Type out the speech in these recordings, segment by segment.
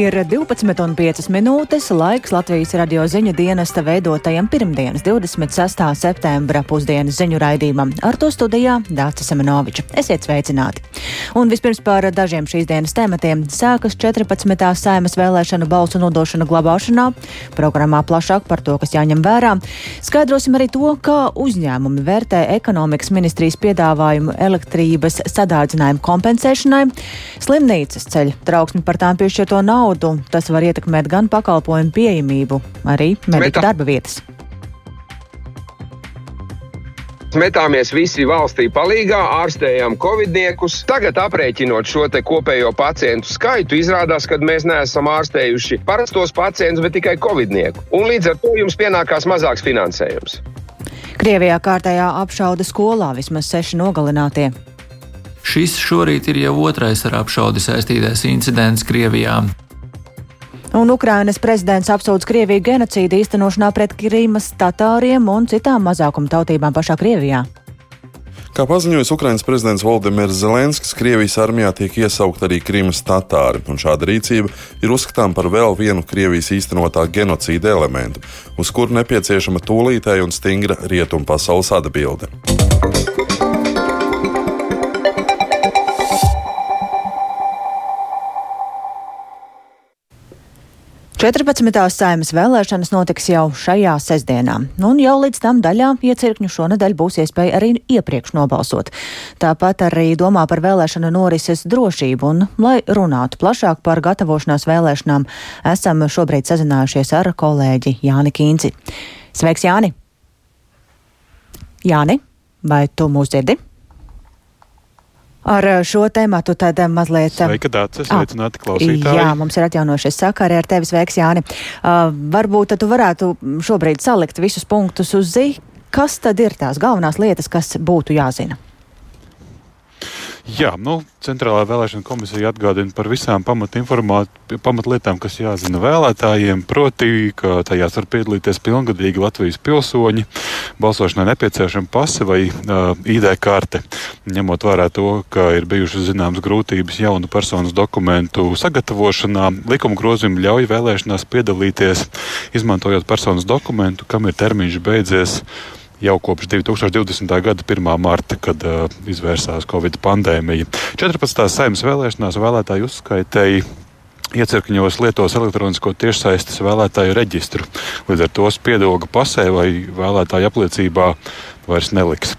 Ir 12,5 minūtes laiks Latvijas radio ziņu dienesta veidotajam pirmdienas 26. septembra pusdienas ziņu raidījumam. Ar to studijā Dācis Semenoviča. Esiet sveicināti! Un vispirms par dažiem šīs dienas tematiem. Sākas 14. saimas vēlēšanu balsu nodošana glabāšanā. Programmā plašāk par to, kas jāņem vērā. Skaidrosim arī to, kā uzņēmumi vērtē ekonomikas ministrijas piedāvājumu elektrības sadārdzinājumu kompensēšanai. Slimnīcas ceļ trauksmi par tām piešķirto naudu naudu, tas var ietekmēt gan pakalpojumu pieejamību, arī mediķu darba vietas. Metāmies visi valstī palīgā, ārstējām covidniekus. Tagad, aprēķinot šo kopējo pacientu skaitu, izrādās, ka mēs neesam ārstējuši parastos pacientus, bet tikai covidnieku. Un līdz ar to jums pienākās mazāks finansējums. Krievijā kārtējā apšauda skolā vismaz seši nogalinātie. Šis šorīt ir jau otrais ar apšaudi saistītais incidents Krievijā. Un Ukrainas prezidents apsūdz Krieviju genocīdu īstenošanā pret Krīmas tatāriem un citām mazākuma tautībām pašā Krievijā. Kā paziņojis Ukrainas prezidents Valdemirs Zelenskis, Krievijas armijā tiek iesaukt arī Krīmas tatāri, un šāda rīcība ir uzskatām par vēl vienu Krievijas īstenotā genocīda elementu, uz kuru nepieciešama tūlītēja un stingra rietumu pasaules atbilde. 14. saimas vēlēšanas notiks jau šajā sestdienā, un jau līdz tam daļā iecirkņu šonadēļ būs iespēja arī iepriekš nobalsot. Tāpat arī domā par vēlēšanu norises drošību, un, lai runātu plašāk par gatavošanās vēlēšanām, esam šobrīd sazinājušies ar kolēģi Jāni Kīnci. Sveiks, Jāni! Jāni, vai tu mūs dzirdi? Ar eh, šo tēmatu tad eh, mazliet. Eh, Sveika, Dācis, sveicināti klausītāji. Jā, mums ir atjaunojušies sakari ar tevi. Sveiks, Jāni. Uh, varbūt tu varētu šobrīd salikt visus punktus uz zi. Kas tad ir tās galvenās lietas, kas būtu jāzina? Jā, nu, Centrālā vēlēšana komisija atgādina par visām pamatlietām, kas jāzina vēlētājiem. Proti, ka tajās var piedalīties pilngadīgi Latvijas pilsoņi, balsošanai nepieciešama pase vai uh, ID karte. Ņemot vērā to, ka ir bijušas zināmas grūtības jaunu personas dokumentu sagatavošanā, likuma grozījumi ļauj vēlēšanās piedalīties, izmantojot personas dokumentu, kam ir termiņš beidzies jau kopš 2020. gada 1. marta, kad uh, izvērsās Covid pandēmija. 14. saimnes vēlēšanās vēlētāju uzskaitēji iecirkņos lietos elektronisko tiešsaistes vēlētāju reģistru. Līdz ar to spiedoga pasē vai vēlētāju apliecībā vairs neliks.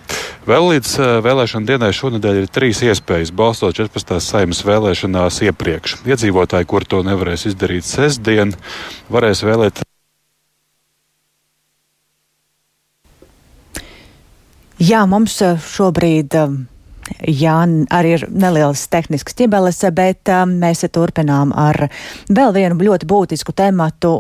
Vēl līdz uh, vēlēšana dienai šonadēļ ir trīs iespējas balsot 14. saimnes vēlēšanās iepriekš. Iedzīvotāji, kur to nevarēs izdarīt sestdien, varēs vēlēt Jā, mums eh, šobrīd eh, Jā, arī ir nelielas tehniskas ķibeles, bet um, mēs turpinām ar vēl vienu ļoti būtisku tematu,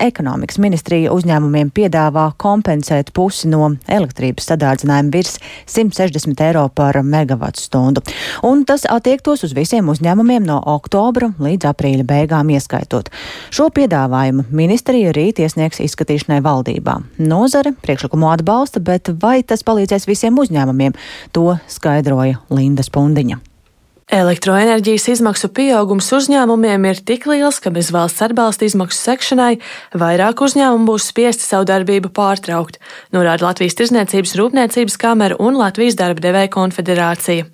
ekonomikas ministrija uzņēmumiem piedāvā kompensēt pusi no elektrības sadārdzinājuma virs 160 eiro par megavatu stundu. Un tas attiektos uz visiem uzņēmumiem no oktobra līdz aprīļa beigām ieskaitot. Šo piedāvājumu ministrija rīt iesniegs izskatīšanai valdībā. Nozare priekšlikumu atbalsta, bet vai tas palīdzēs visiem uzņēmumiem, to skaidroja Linda Spundiņa. Elektroenerģijas izmaksu pieaugums uzņēmumiem ir tik liels, ka bez valsts atbalsta izmaksu sekšanai vairāk uzņēmumu būs spiesti savu darbību pārtraukt, norāda Latvijas Tirzniecības Rūpniecības kamera un Latvijas darba devēja konfederācija.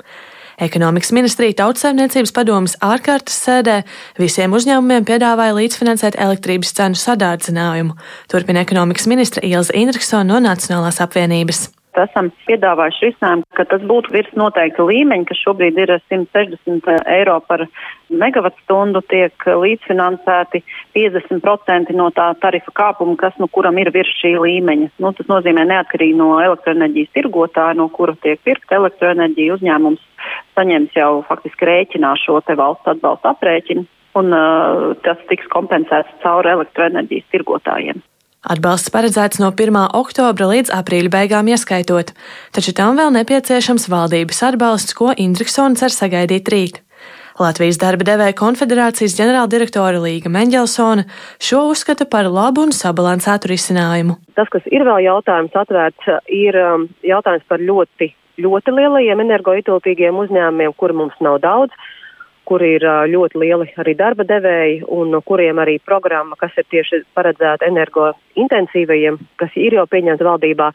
Ekonomikas ministrija tautsēmniecības padomas ārkārtas sēdē visiem uzņēmumiem piedāvāja līdzfinansēt elektrības cenu sadārdzinājumu, turpina ekonomikas ministra Ilza Indriksona no Nacionālās apvienības esam piedāvājuši risinājumu, ka tas būtu virs noteikta līmeņa, kas šobrīd ir 160 eiro par megavatstundu, tiek līdzfinansēti 50% no tā tarifa kāpuma, kas nu kuram ir virs šī līmeņa. Nu, tas nozīmē neatkarīgi no elektroenerģijas tirgotāja, no kura tiek pirkta elektroenerģija, uzņēmums saņems jau faktiski rēķinā šo te valsts atbalsta aprēķinu, un uh, tas tiks kompensēts caur elektroenerģijas tirgotājiem. Atbalsts paredzēts no 1. oktobra līdz aprīļa beigām ieskaitot, taču tam vēl nepieciešams valdības atbalsts, ko Indriksons cer sagaidīt rīt. Latvijas darba devēja konfederācijas ģenerāldirektora Līga Mendelsona šo uzskata par labu un sabalansētu risinājumu. Tas, kas ir vēl jautājums atvērts, ir um, jautājums par ļoti, ļoti lielajiem energoietilpīgiem uzņēmumiem, kuri mums nav daudz. Kur ir ļoti lieli arī darba devēji un no kuriem arī programma, kas ir tieši paredzēta energointensīvajiem, kas ir jau pieņemta valdībā,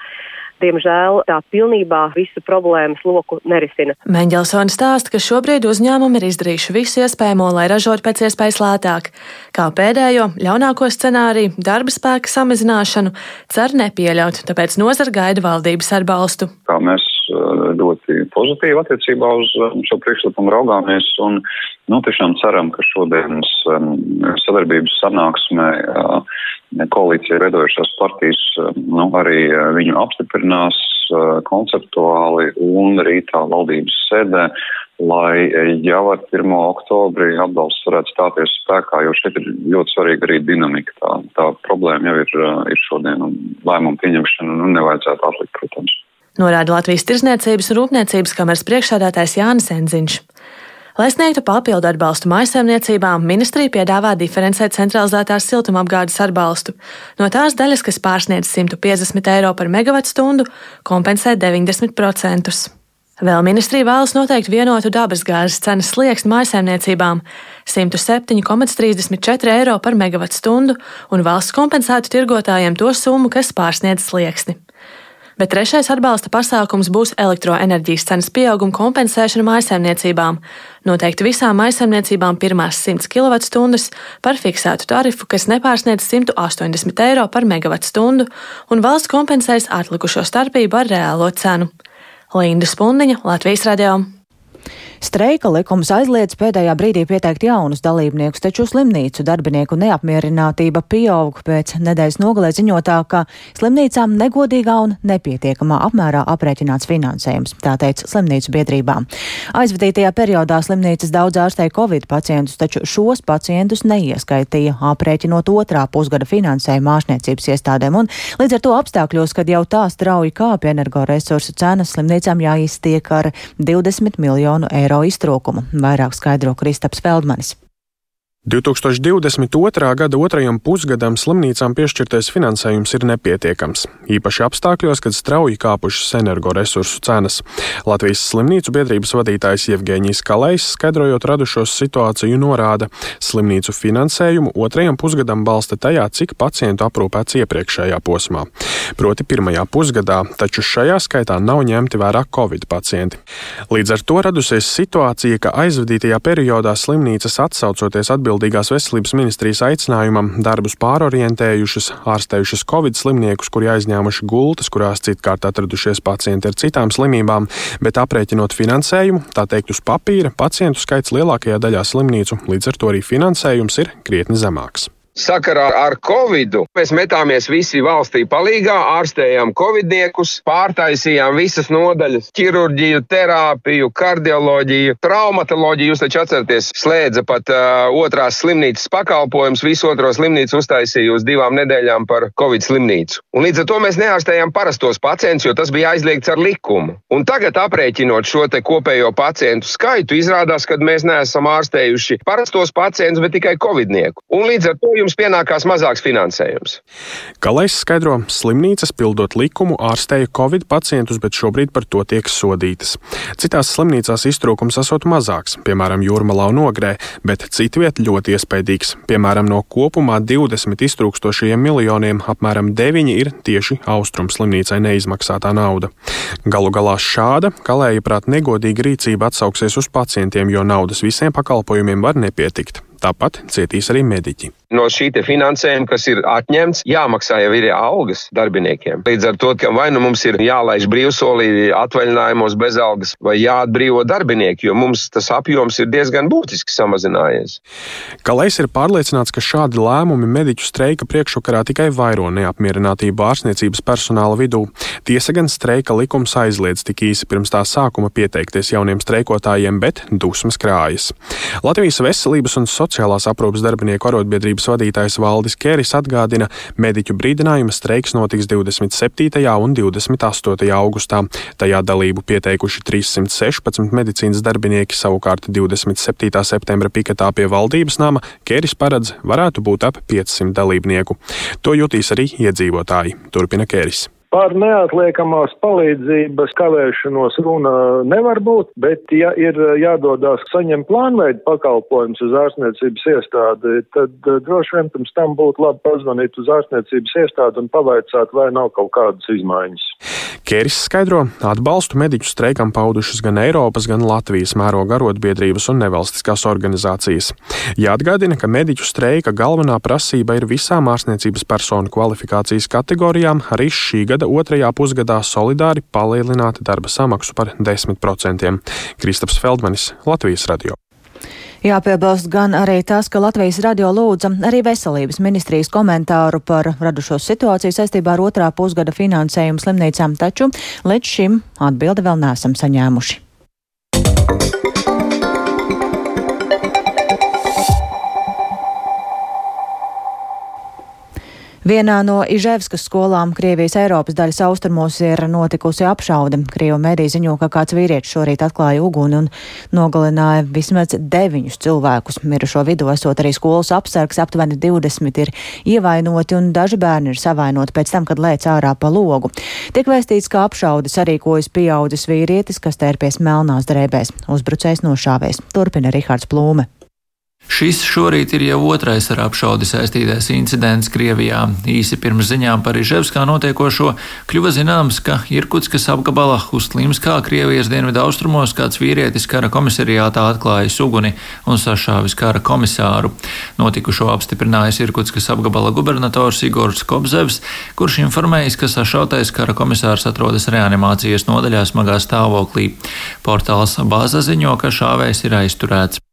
diemžēl tā pilnībā visu problēmas loku nerisina. Meņģelsona stāsta, ka šobrīd uzņēmumi ir izdarījuši visu iespējamo, lai ražotu pēc iespējas lētāk. Kā pēdējo, ļaunāko scenāriju, darba spēka samazināšanu cer nepieļaut, tāpēc nozara gaida valdības atbalstu. Kā mēs ļoti pozitīvi attiecībā uz šo priekšlikumu raugāmies un nu, tiešām ceram, ka šodienas sadarbības sanāksmē koalīcija veidojušās partijas nu, arī viņu apstiprinās konceptuāli un rītā valdības sēdē, lai jau ar 1. oktobri atbalsts varētu stāties spēkā, jo šeit ir ļoti svarīga arī dinamika. Tā, tā problēma jau ir, ir šodien un lēmumu pieņemšana nu, nevajadzētu atlikt, protams norāda Latvijas Tirzniecības un Rūpniecības kameras priekšsādātājs Jānis Enziņš. Lai sniegtu papildu atbalstu maisaimniecībām, ministrija piedāvā diferencēt centralizētās siltumapgādes atbalstu. No tās daļas, kas pārsniedz 150 eiro par megawatu stundu, kompensē 90%. Vēl ministrija vēlas noteikt vienotu dabasgāzes cenas slieksni maisaimniecībām - 107,34 eiro par megawatu stundu, un valsts kompensētu tirgotājiem to summu, kas pārsniedz slieksni bet trešais atbalsta pasākums būs elektroenerģijas cenas pieauguma kompensēšana mājsaimniecībām. Noteikti visām mājsaimniecībām pirmās 100 kWh par fiksētu tarifu, kas nepārsniedz 180 eiro par megawattstundu, un valsts kompensēs atlikušo starpību ar reālo cenu. Linda Spundiņa, Latvijas radio. Streika likums aizliedz pēdējā brīdī pieteikt jaunus dalībniekus, taču slimnīcu darbinieku neapmierinātība pieaug pēc nedēļas nogalē ziņotā, ka slimnīcām negodīgā un nepietiekamā apmērā aprēķināts finansējums, tā teica slimnīcu biedrībām. Aizvadītajā periodā slimnīcas daudz ārstēja Covid pacientus, taču šos pacientus neieskaitīja aprēķinot otrā pusgada finansējumu ārstniecības iestādēm, un līdz ar to apstākļos, kad jau tā strauji kāpja energoresursu cenas, slimnīcām jāiztiek ar 20 miljonu eiro eiro iztrūkumu, vairāk skaidro Kristaps Feldmanis. 2022. gada otrajam pusgadam slimnīcām piešķirtais finansējums ir nepietiekams, īpaši apstākļos, kad strauji kāpušas energoresursu cenas. Latvijas slimnīcu biedrības vadītājs Jevģēnijas Kalējs, skaidrojot radušos situāciju, norāda, slimnīcu finansējumu otrajam pusgadam balsta tajā, cik pacientu aprūpēts iepriekšējā posmā. Proti pirmajā pusgadā, taču šajā skaitā nav ņemti vērā Covid pacienti. Līdz ar to radusies situācija, ka aizvadītajā periodā slimnīcas atsaucoties atbildēt atbildīgās veselības ministrijas aicinājumam darbus pārorientējušas, ārstējušas covid slimniekus, kuri aizņēmuši gultas, kurās citkārt atradušies pacienti ar citām slimībām, bet aprēķinot finansējumu, tā teikt uz papīra, pacientu skaits lielākajā daļā slimnīcu, līdz ar to arī finansējums ir krietni zemāks. Sakarā ar Covid mēs metāmies visi valstī palīgā, ārstējām covidniekus, pārtaisījām visas nodaļas - ķirurģiju, terapiju, kardioloģiju, traumatoloģiju. Jūs taču atceraties, slēdza pat uh, otrās slimnīcas pakalpojums, visu otro slimnīcu uztaisīja uz divām nedēļām par Covid slimnīcu. Un līdz ar to mēs neārstējām parastos pacientus, jo tas bija aizliegts ar likumu. Un tagad aprēķinot šo te kopējo pacientu skaitu, izrādās, ka mēs neesam ārstējuši parastos pacientus, bet tikai covidnieku. Un līdz ar to jums jums pienākās mazāks finansējums. Kalais skaidro, slimnīcas pildot likumu ārstēja Covid pacientus, bet šobrīd par to tiek sodītas. Citās slimnīcās iztrūkums esot mazāks, piemēram, Jūrmalā un Ogrē, bet citviet ļoti iespaidīgs. Piemēram, no kopumā 20 iztrūkstošajiem miljoniem apmēram 9 ir tieši Austrum slimnīcai neizmaksātā nauda. Galu galā šāda, kalēja prāt, negodīga rīcība atsauksies uz pacientiem, jo naudas visiem pakalpojumiem var nepietikt. Tāpat cietīs arī mediķi. No šī finansējuma, kas ir atņemts, jāmaksā jau ir algas darbiniekiem. Līdz ar to, ka vai nu mums ir jālaiž brīvsolī atvaļinājumos bez algas, vai jāatbrīvo darbinieki, jo mums tas apjoms ir diezgan būtiski samazinājies. Kalais ir pārliecināts, ka šādi lēmumi mediķu streika priekšvakarā tikai vairo neapmierinātību ārstniecības personāla vidū. Tiesa gan streika likums aizliedz tik īsi pirms tā sākuma pieteikties jauniem streikotājiem, bet dusmas krājas. Latvijas veselības un sociālās Sociālās aprūpas darbinieku arotbiedrības vadītājs Valdis Kēris atgādina, mediķu brīdinājuma streiks notiks 27. un 28. augustā. Tajā dalību pieteikuši 316 medicīnas darbinieki, savukārt 27. septembra piketā pie valdības nama Kēris paredz varētu būt ap 500 dalībnieku. To jutīs arī iedzīvotāji, turpina Kēris. Par neatliekamās palīdzības kavēšanos runa nevar būt, bet ja ir jādodās saņemt plānveidu pakalpojumus uz ārstniecības iestādi, tad eh, droši vien pirms tam būtu labi pazvanīt uz ārstniecības iestādi un pavaicāt, vai nav kaut kādas izmaiņas. Kēris skaidro, atbalstu mediķu streikam paudušas gan Eiropas, gan Latvijas mēroga arotbiedrības un nevalstiskās organizācijas. Jāatgādina, ka mediķu streika galvenā prasība ir visām ārstniecības personu kvalifikācijas kategorijām arī šī gada otrajā pusgadā solidāri palielināt darba samaksu par 10%. Kristaps Feldmanis, Latvijas radio. Jāpiebilst gan arī tas, ka Latvijas radio lūdza arī veselības ministrijas komentāru par radušo situāciju saistībā ar otrā pusgada finansējumu slimnīcām, taču līdz šim atbildi vēl neesam saņēmuši. Vienā no Iževskas skolām Krievijas Eiropas daļas austrumos ir notikusi apšaude. Krievu mediji ziņo, ka kāds vīrietis šorīt atklāja uguni un nogalināja vismaz deviņus cilvēkus. Mirušo vidū esot arī skolas apsargs, aptuveni 20 ir ievainoti un daži bērni ir savainoti pēc tam, kad lēc ārā pa logu. Tiek vēstīts, ka apšaude sarīkojas pieaudzis vīrietis, kas tērpies melnās drēbēs. Uzbrucējs nošāvēs. Turpina Rihards Plūme. Šis šorīt ir jau otrais ar apšaudi saistītais incidents Krievijā. Īsi pirms ziņām par Iževskā notiekošo kļuva zināms, ka Irkutskas apgabalā Hustlīmskā Krievijas dienvidu austrumos kāds vīrietis kara komisariātā atklājis uguni un sašāvis kara komisāru. Notikušo apstiprinājis Irkutskas apgabala gubernators Igors Kobzevs, kurš informējis, ka sašautais kara komisārs atrodas reanimācijas nodaļā smagā stāvoklī. Portāls Bāza ziņo, ka šāvējs ir aizturēts.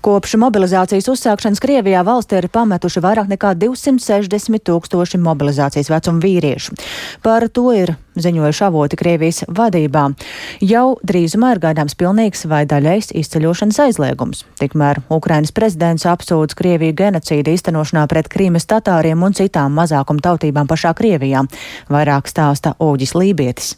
Kopš mobilizācijas uzsākšanas Krievijā valstī ir pametuši vairāk nekā 260 tūkstoši mobilizācijas vecuma vīriešu. Par to ir ziņojuši avoti Krievijas vadībā. Jau drīzumā ir gaidāms pilnīgs vai daļais izceļošanas aizliegums. Tikmēr Ukrainas prezidents apsūdz Krieviju genocīdu īstenošanā pret Krīmas tatāriem un citām mazākuma tautībām pašā Krievijā. Vairāk stāsta Oģis Lībietis.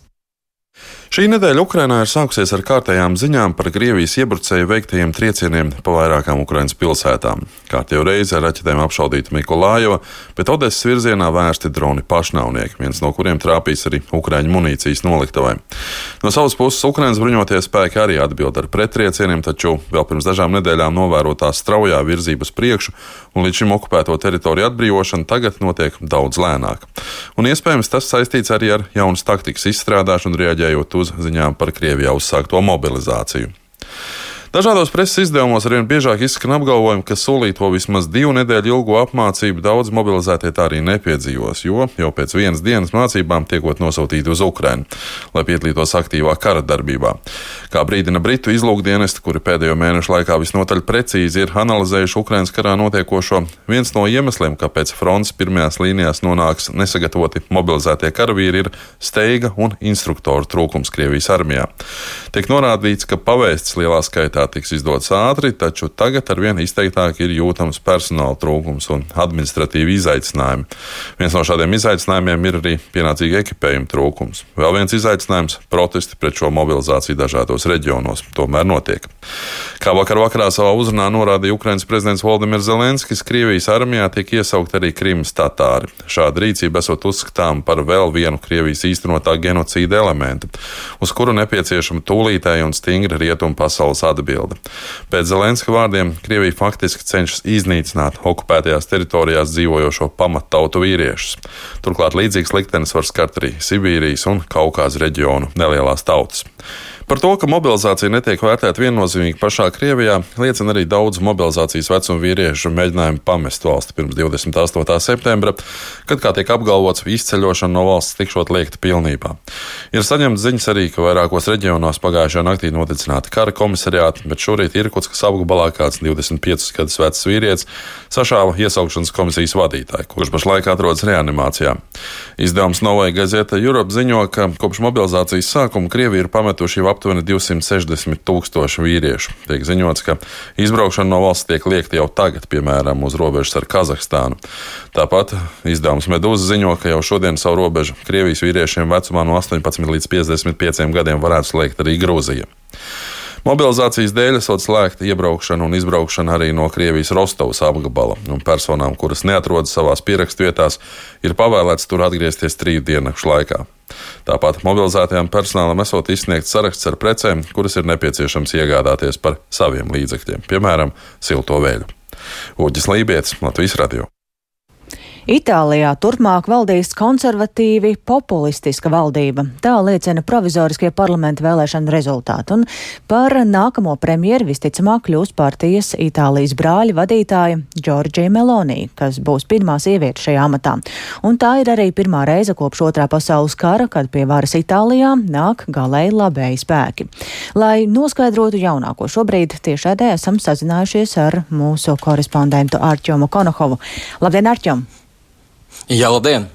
Šī nedēļa Ukrainā ir sākusies ar kārtējām ziņām par Krievijas iebrucēju veiktajiem triecieniem pa vairākām Ukrainas pilsētām. Kārtējo reizi ar raķetēm apšaudīta Mikolājova, bet Odesas virzienā vērsti droni pašnāvnieki, viens no kuriem trāpīs arī Ukraiņu munīcijas noliktavai. No savas puses Ukrainas bruņotie spēki arī atbild ar pretriecieniem, taču vēl pirms dažām nedēļām novērotā straujā virzība uz priekšu un līdz šim okupēto teritoriju atbrīvošana tagad notiek daudz lēnāk. Un iespējams tas saistīts arī ar jaunas taktikas izstrādāšanu, reaģējot uz ziņām par Krievijā uzsākto mobilizāciju. Dažādos preses izdevumos arvien biežāk izskan apgalvojumi, ka solīto vismaz divu nedēļu ilgo apmācību daudz mobilizētie tā arī nepiedzīvos, jo jau pēc vienas dienas mācībām tiekot nosūtīti uz Ukrajinu, lai piedalītos aktīvā kara darbībā. Kā brīdina Britu izlūkdienesti, kuri pēdējo mēnešu laikā visnotaļ precīzi ir analizējuši Ukrainas karā notiekošo, viens no iemesliem, kāpēc frontes pirmajās līnijās nonāks nesagatavoti mobilizētie karavīri, ir steiga un instruktoru trūkums Krievijas armijā. Tiek norādīts, ka pavēsts lielā skaitā tā tiks izdots ātri, taču tagad arvien izteiktāk ir jūtams personāla trūkums un administratīvi izaicinājumi. Viens no šādiem izaicinājumiem ir arī pienācīga ekipējuma trūkums. Vēl viens izaicinājums - protesti pret šo mobilizāciju dažādos reģionos. Tomēr notiek. Kā vakar vakarā savā uzrunā norādīja Ukrainas prezidents Valdemirs Zelenskis, Krievijas armijā tiek iesaukt arī Krimas tatāri. Šāda rīcība esot uzskatām par vēl vienu Krievijas īstenotā genocīda elementu, uz kuru nepieciešama tūlītēja un stingra rietumu pasaules atbildība atbilde. Pēc Zelenska vārdiem Krievija faktiski cenšas iznīcināt okupētajās teritorijās dzīvojošo pamattautu vīriešus. Turklāt līdzīgs liktenis var skart arī Sibīrijas un Kaukāza reģionu nelielās tautas. Par to, ka mobilizācija netiek vērtēta viennozīmīgi pašā Krievijā, liecina arī daudz mobilizācijas vecuma vīriešu mēģinājumu pamest valsti pirms 28. septembra, kad, kā tiek apgalvots, izceļošana no valsts tikšot liekta pilnībā. Ir saņemts ziņas arī, ka vairākos reģionos pagājušajā naktī noticināti kara komisariāti, bet šorīt Irkutskas apgabalā kāds 25 gadus vecs vīrietis sašāva iesaukšanas komisijas vadītāju, kurš pašlaik atrodas reanimācijā. Izdevums Novai Gazeta Europe ziņo, ka kopš mobilizācijas sākuma Krievija ir pametuši jau aptuveni 260 tūkstoši vīriešu. Tiek ziņots, ka izbraukšana no valsts tiek liekta jau tagad, piemēram, uz robežas ar Kazahstānu. Tāpat izdevums Medūza ziņo, ka jau šodien savu robežu Krievijas vīriešiem vecumā no 18 līdz 55 gadiem varētu slēgt arī Grūzija. Mobilizācijas dēļ esot slēgta iebraukšana un izbraukšana arī no Krievijas Rostovas apgabala, un personām, kuras neatrodas savās pierakstu vietās, ir pavēlēts tur atgriezties trīs diennakšu laikā. Tāpat mobilizētajām personālam esot izsniegts saraksts ar precēm, kuras ir nepieciešams iegādāties par saviem līdzekļiem, piemēram, silto vēļu. Uģis Lībijams, Latvijas Radio. Itālijā turpmāk valdīs konservatīvi populistiska valdība. Tā liecina provizoriskie parlamenta vēlēšana rezultāti. Un par nākamo premjeru visticamāk kļūs partijas Itālijas brāļa vadītāja Džordžija Melonī, kas būs pirmā sieviete šajā amatā. Un tā ir arī pirmā reize kopš otrā pasaules kara, kad pie varas Itālijā nāk galēji labēji spēki. Lai noskaidrotu jaunāko šobrīd, tiešādē esam sazinājušies ar mūsu korespondentu Ārķomu Konohovu. Labdien, Ārķom! Jā, labdien!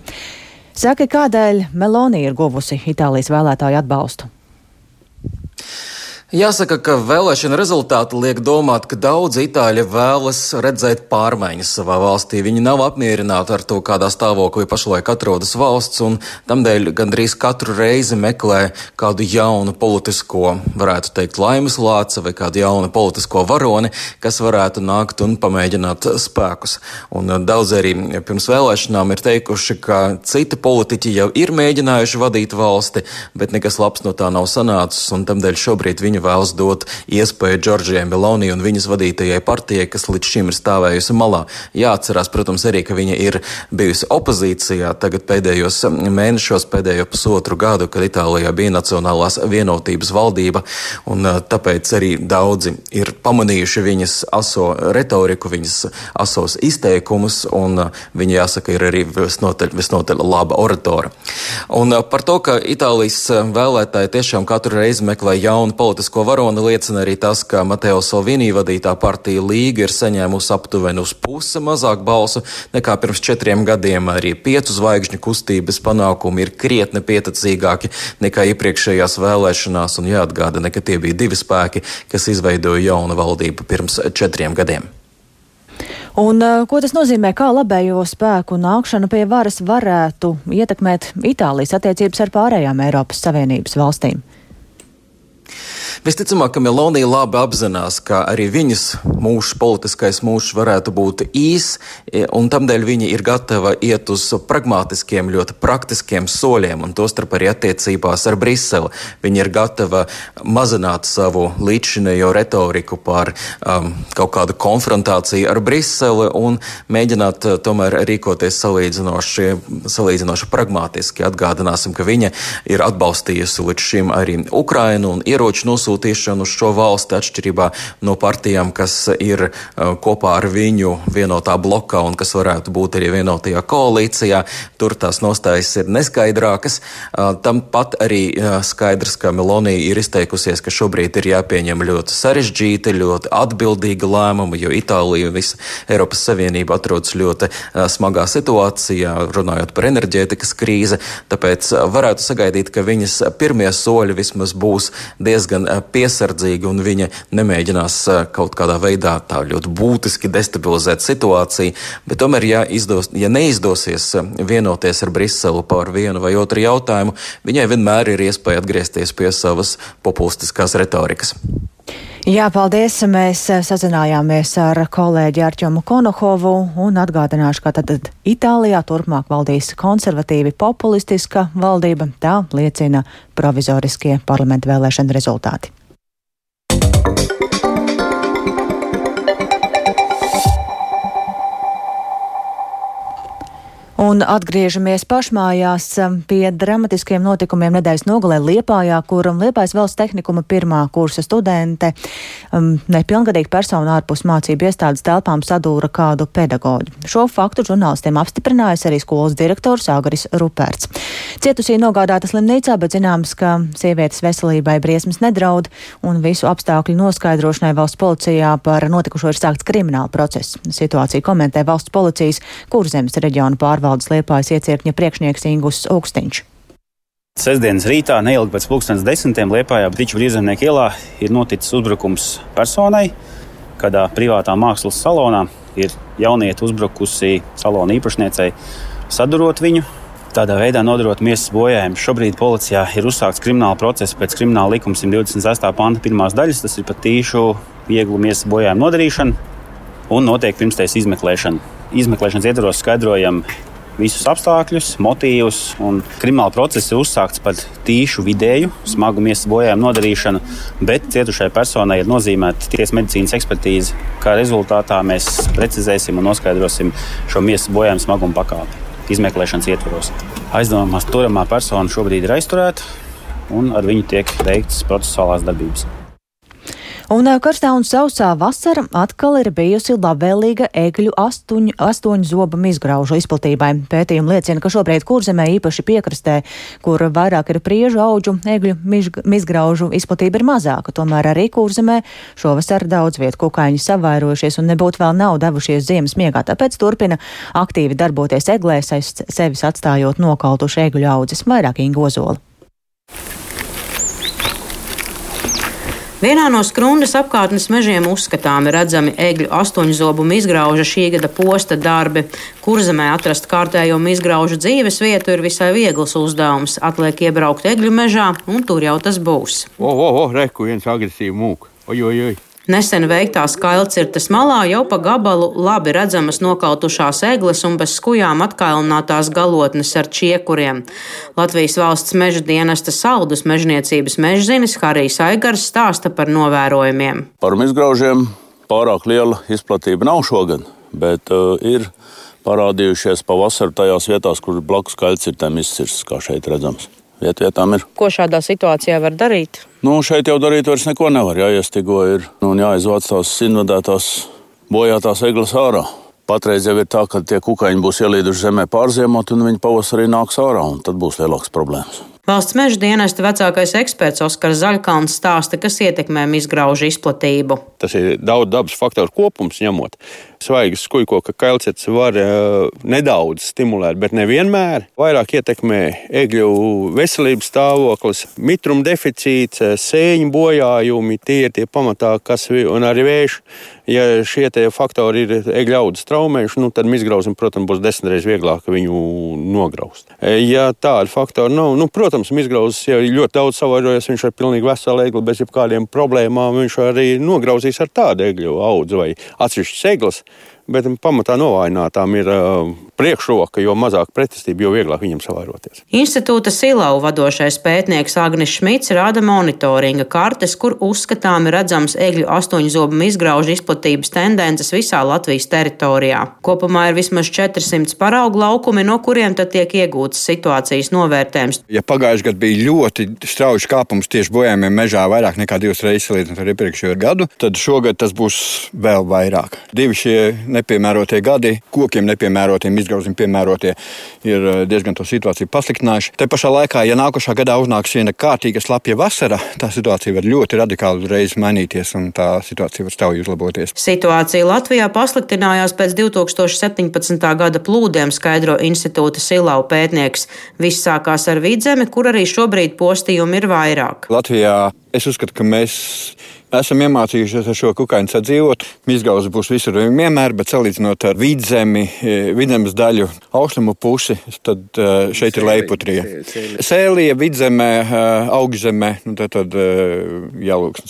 Saka, kādēļ Meloni ir guvusi Itālijas vēlētāju atbalstu? Jāsaka, ka vēlēšana rezultāti liek domāt, ka daudz itāļi vēlas redzēt pārmaiņas savā valstī. Viņi nav apmierināti ar to, kādā stāvoklī pašlaik atrodas valsts, un tamdēļ gandrīz katru reizi meklē kādu jaunu politisko, varētu teikt, laimes lāca vai kādu jaunu politisko varoni, kas varētu nākt un pamēģināt spēkus. Un uh, daudz arī pirms vēlēšanām ir teikuši, ka citi politiķi jau ir mēģinājuši vadīt valsti, bet nekas labs no tā nav sanācis, un tamdēļ šobrīd viņi viņa vēlas dot iespēju Džordžijai Meloni un viņas vadītajai partijai, kas līdz šim ir stāvējusi malā. Jāatcerās, protams, arī, ka viņa ir bijusi opozīcijā tagad pēdējos mēnešos, pēdējo pusotru gadu, kad Itālijā bija Nacionālās vienotības valdība, un tāpēc arī daudzi ir pamanījuši viņas aso retoriku, viņas asos izteikumus, un viņa, jāsaka, ir arī visnotaļ, visnotaļ laba oratora. Un par to, ka Itālijas vēlētāji tiešām katru reizi meklē jaunu politisku politisko varoni liecina arī tas, ka Mateo Salvini vadītā partija Līga ir saņēmusi aptuveni uz pusi mazāk balsu nekā pirms četriem gadiem. Arī piecu zvaigžņu kustības panākumi ir krietni pieticīgāki nekā iepriekšējās vēlēšanās, un jāatgādina, ka tie bija divi spēki, kas izveidoja jaunu valdību pirms četriem gadiem. Un, ko tas nozīmē, kā labējo spēku nākšana pie varas varētu ietekmēt Itālijas attiecības ar pārējām Eiropas Savienības valstīm? Visticamāk, ka Melonija labi apzinās, ka arī viņas mūžs, politiskais mūžs varētu būt īs, e, un tamdēļ viņa ir gatava iet uz pragmatiskiem, ļoti praktiskiem soļiem, un tostarp arī attiecībās ar Briseli. Viņa ir gatava mazināt savu līdzšinējo retoriku par um, kaut kādu konfrontāciju ar Briseli un mēģināt uh, tomēr rīkoties salīdzinoši, salīdzinoši pragmatiski. Atgādināsim, ka viņa ir atbalstījusi līdz šim arī Ukrainu un ieroču nosūtījumu nosūtīšanu uz šo valsti atšķirībā no partijām, kas ir uh, kopā ar viņu vienotā blokā un kas varētu būt arī vienotajā koalīcijā. Tur tās nostājas ir neskaidrākas. Uh, tam pat arī uh, skaidrs, ka Melonija ir izteikusies, ka šobrīd ir jāpieņem ļoti sarežģīti, ļoti atbildīgi lēmumi, jo Itālija un visa Eiropas Savienība atrodas ļoti smagā situācijā, runājot par enerģētikas krīzi. Tāpēc varētu sagaidīt, ka viņas pirmie soļi vismaz būs diezgan piesardzīgi un viņa nemēģinās kaut kādā veidā tā ļoti būtiski destabilizēt situāciju. Bet tomēr, ja, izdos, ja neizdosies vienoties ar Briselu par vienu vai otru jautājumu, viņai vienmēr ir iespēja atgriezties pie savas populistiskās retorikas. Jā, paldies. Mēs sazinājāmies ar kolēģi Arčomu Konohovu un atgādināšu, ka tad Itālijā turpmāk valdīs konservatīvi populistiska valdība. Tā liecina provizoriskie parlamenta vēlēšana rezultāti. Un atgriežamies pašmājās um, pie dramatiskiem notikumiem nedēļas nogalē Liepājā, kur Liepājas valsts tehnikuma pirmā kursa studente um, nepilngadīga persona ārpus mācību iestādes telpām sadūra kādu pedagoģu. Šo faktu žurnālistiem apstiprinājis arī skolas direktors Agaris Ruperts. Cietusī nogādāta slimnīcā, bet zināms, ka sievietes veselībai briesmas nedraud un visu apstākļu noskaidrošanai valsts policijā par notikušo ir sākts krimināla process. Situāciju komentē valsts policijas Kurzemes reģiona pārvaldības pārvaldes liepājas iecirkņa priekšnieks Ingus Augstiņš. Sestdienas rītā, neilgi pēc pusdienas desmitiem, Lietpājā Brīču Brīvzemnieku ielā ir noticis uzbrukums personai, kādā privātā mākslas salonā ir jaunieta uzbrukusi salona īpašniecei, sadurot viņu. tādā veidā nodarot miesas bojājumus. Šobrīd policijā ir uzsākts krimināla process pēc krimināla likuma 128. panta pirmās daļas. Tas ir pat tīšu vieglu miesas bojājumu nodarīšana un notiek pirmstais izmeklēšana. Izmeklēšanas ietvaros skaidrojam visus apstākļus, motīvus. Krimināla process ir uzsākts par tīšu vidēju smagu miesas bojājumu nodarīšanu, bet cietušai personai ir nozīmēta tiesas medicīnas ekspertīze. Kā rezultātā mēs precizēsim un noskaidrosim šo miesas bojājumu smagumu pakāpi izmeklēšanas ietvaros. Aizdomās turamā persona šobrīd ir aizturēta un ar viņu tiek veikts procesuālās darbības. Un karstā un sausā vasara atkal ir bijusi labvēlīga egļu astoņu, astoņu zobu izgraužu izplatībai. Pētījumi liecina, ka šobrīd kurzemē īpaši piekrastē, kur vairāk ir priežu auģu, egļu izgraužu izplatība ir mazāka. Tomēr arī kurzemē šovasar daudz vietu kukaiņi savairojušies un nebūtu vēl nav devušies ziemas miegā, tāpēc turpina aktīvi darboties eglēs, aiz sevis atstājot nokautušu egļu audzes vairāk Ingozola. Vienā no skrundas apkārtnes mežiem uzskatāmi redzami egļu astoņzobumu izgrauža šī gada posta darbi. Kurzemē atrast kārtējo izgraužu dzīves vietu ir visai viegls uzdevums. Atliek iebraukt egļu mežā, un tur jau tas būs. O, o, o, reku viens agresīvi mūk. Oj, oj, oj. Nesen veiktās kailcirtas malā jau pa gabalu labi redzamas nokautušās egles un bez skujām atkailinātās galotnes ar čiekuriem. Latvijas valsts meža dienesta saldus mežniecības mežzinis Harijs Aigars stāsta par novērojumiem. Par izgraužiem pārāk liela izplatība nav šogad, bet uh, ir parādījušies pavasarī tajās vietās, kur blakus kailcirtēm izcirsts, kā šeit redzams. Viet vietām ir. Ko šādā situācijā var darīt? Nu, šeit jau darīt vairs neko nevar. Jāiestigo ir nu, un jāizvāc tās invadētās bojātās eglis ārā. Patreiz jau ir tā, ka tie kukaiņi būs ielīduši zemē pārziemot, un viņi pavasarī nāks ārā, un tad būs lielākas problēmas. Valsts meža dienesta vecākais eksperts Oskars Zaļkalns stāsta, kas ietekmē izgraužu izplatību. Tas ir daudz dabas faktoru kopums ņemot. Svaigas skujkoka kailcets var uh, nedaudz stimulēt, bet nevienmēr. Vairāk ietekmē egļu veselības stāvoklis, mitruma deficīts, eh, sēņu bojājumi. Tie ir tie pamatā, kas un arī vējš. Ja šie faktori ir egļu audzes traumējuši, nu, tad izgrauzim, protams, būs desmitreiz vieglāk viņu nograust. Ja tādi faktori nav, nu, protams, Protams, izgrauzis jau ļoti daudz savairojas, viņš ir pilnīgi vesela egli bez jebkādiem problēmām. Viņš arī nograuzīs ar tādu egļu audzi vai atsevišķas eglis bet pamatā novājinātām ir priekšroka, jo mazāk pretestība, jo vieglāk viņam savairoties. Institūta Silau vadošais pētnieks Agnis Šmits rāda monitoringa kartes, kur uzskatām redzams egļu astoņzobu izgraužu izplatības tendences visā Latvijas teritorijā. Kopumā ir vismaz 400 paraugu laukumi, no kuriem tad tiek iegūtas situācijas novērtējums. Ja pagājušajā gadā bija ļoti strauji kāpums tieši bojājumiem mežā vairāk nekā divas reizes salīdzinot ar iepriekšējo gadu, tad šogad tas būs vēl vairāk. Divi šie nepiemērotie gadi, kokiem nepiemērotiem, izgrauzim piemērotie, ir eh, diezgan to situāciju pasliktinājuši. Te pašā laikā, ja nākošā gadā uznāks viena kārtīga slapja vasara, tā situācija var ļoti radikāli uzreiz mainīties un tā situācija var strauji uzlaboties. Situācija Latvijā pasliktinājās pēc 2017. gada plūdiem, skaidro institūta Silau pētnieks. Viss sākās ar vidzemi, kur arī šobrīd postījumi ir vairāk. Latvijā es uzskatu, ka mēs esam iemācījušies ar šo kukaiņu sadzīvot. Izgauze būs visur vienmēr, bet salīdzinot ar vidzemi, e, vidzemes daļu austrumu pusi, tad e, šeit ir leiputrija. Sēlija, vidzemē, e, augzemē, nu tad, tad jālūks,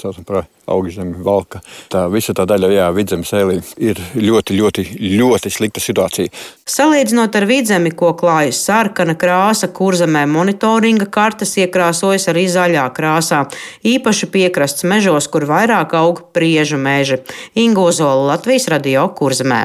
augzemi, valka. Tā visa tā daļa, jā, vidzemes sēlī ir ļoti, ļoti, ļoti slikta situācija. Salīdzinot ar vidzemi, ko klājas sarkana krāsa, kurzemē monitoringa kartes iekrāsojas arī zaļā krāsā, īpaši piekrasts mežos, kur vairāk aug priežu meži. Ingozola Latvijas radio kurzemē.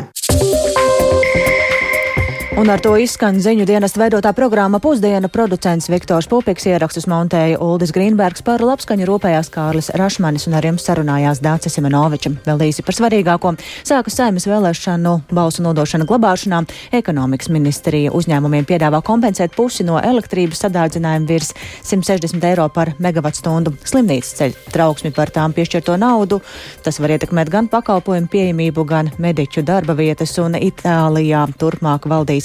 Un ar to izskan ziņu dienas veidotā programma Pusdiena producents Viktors Pupiks ierakstus montēja Uldis Grīnbergs par labskaņu rūpējās Kārlis Rašmanis un ar jums sarunājās Dācis Simenoviča. Vēl īsi par svarīgāko. Sākas saimas vēlēšanu balsu nodošana glabāšanā. Ekonomikas ministrija uzņēmumiem piedāvā kompensēt pusi no elektrības sadārdzinājuma virs 160 eiro par megavatstundu. Slimnīcas ceļ trauksmi par tām piešķirto naudu. Tas var ietekmēt gan pakalpojumu pieejamību, gan mediķu darba vietas un Itālijā turpmāk valdīs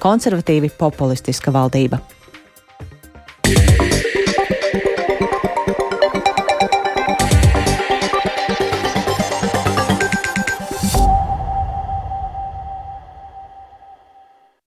konservatīvi populistiska valdība.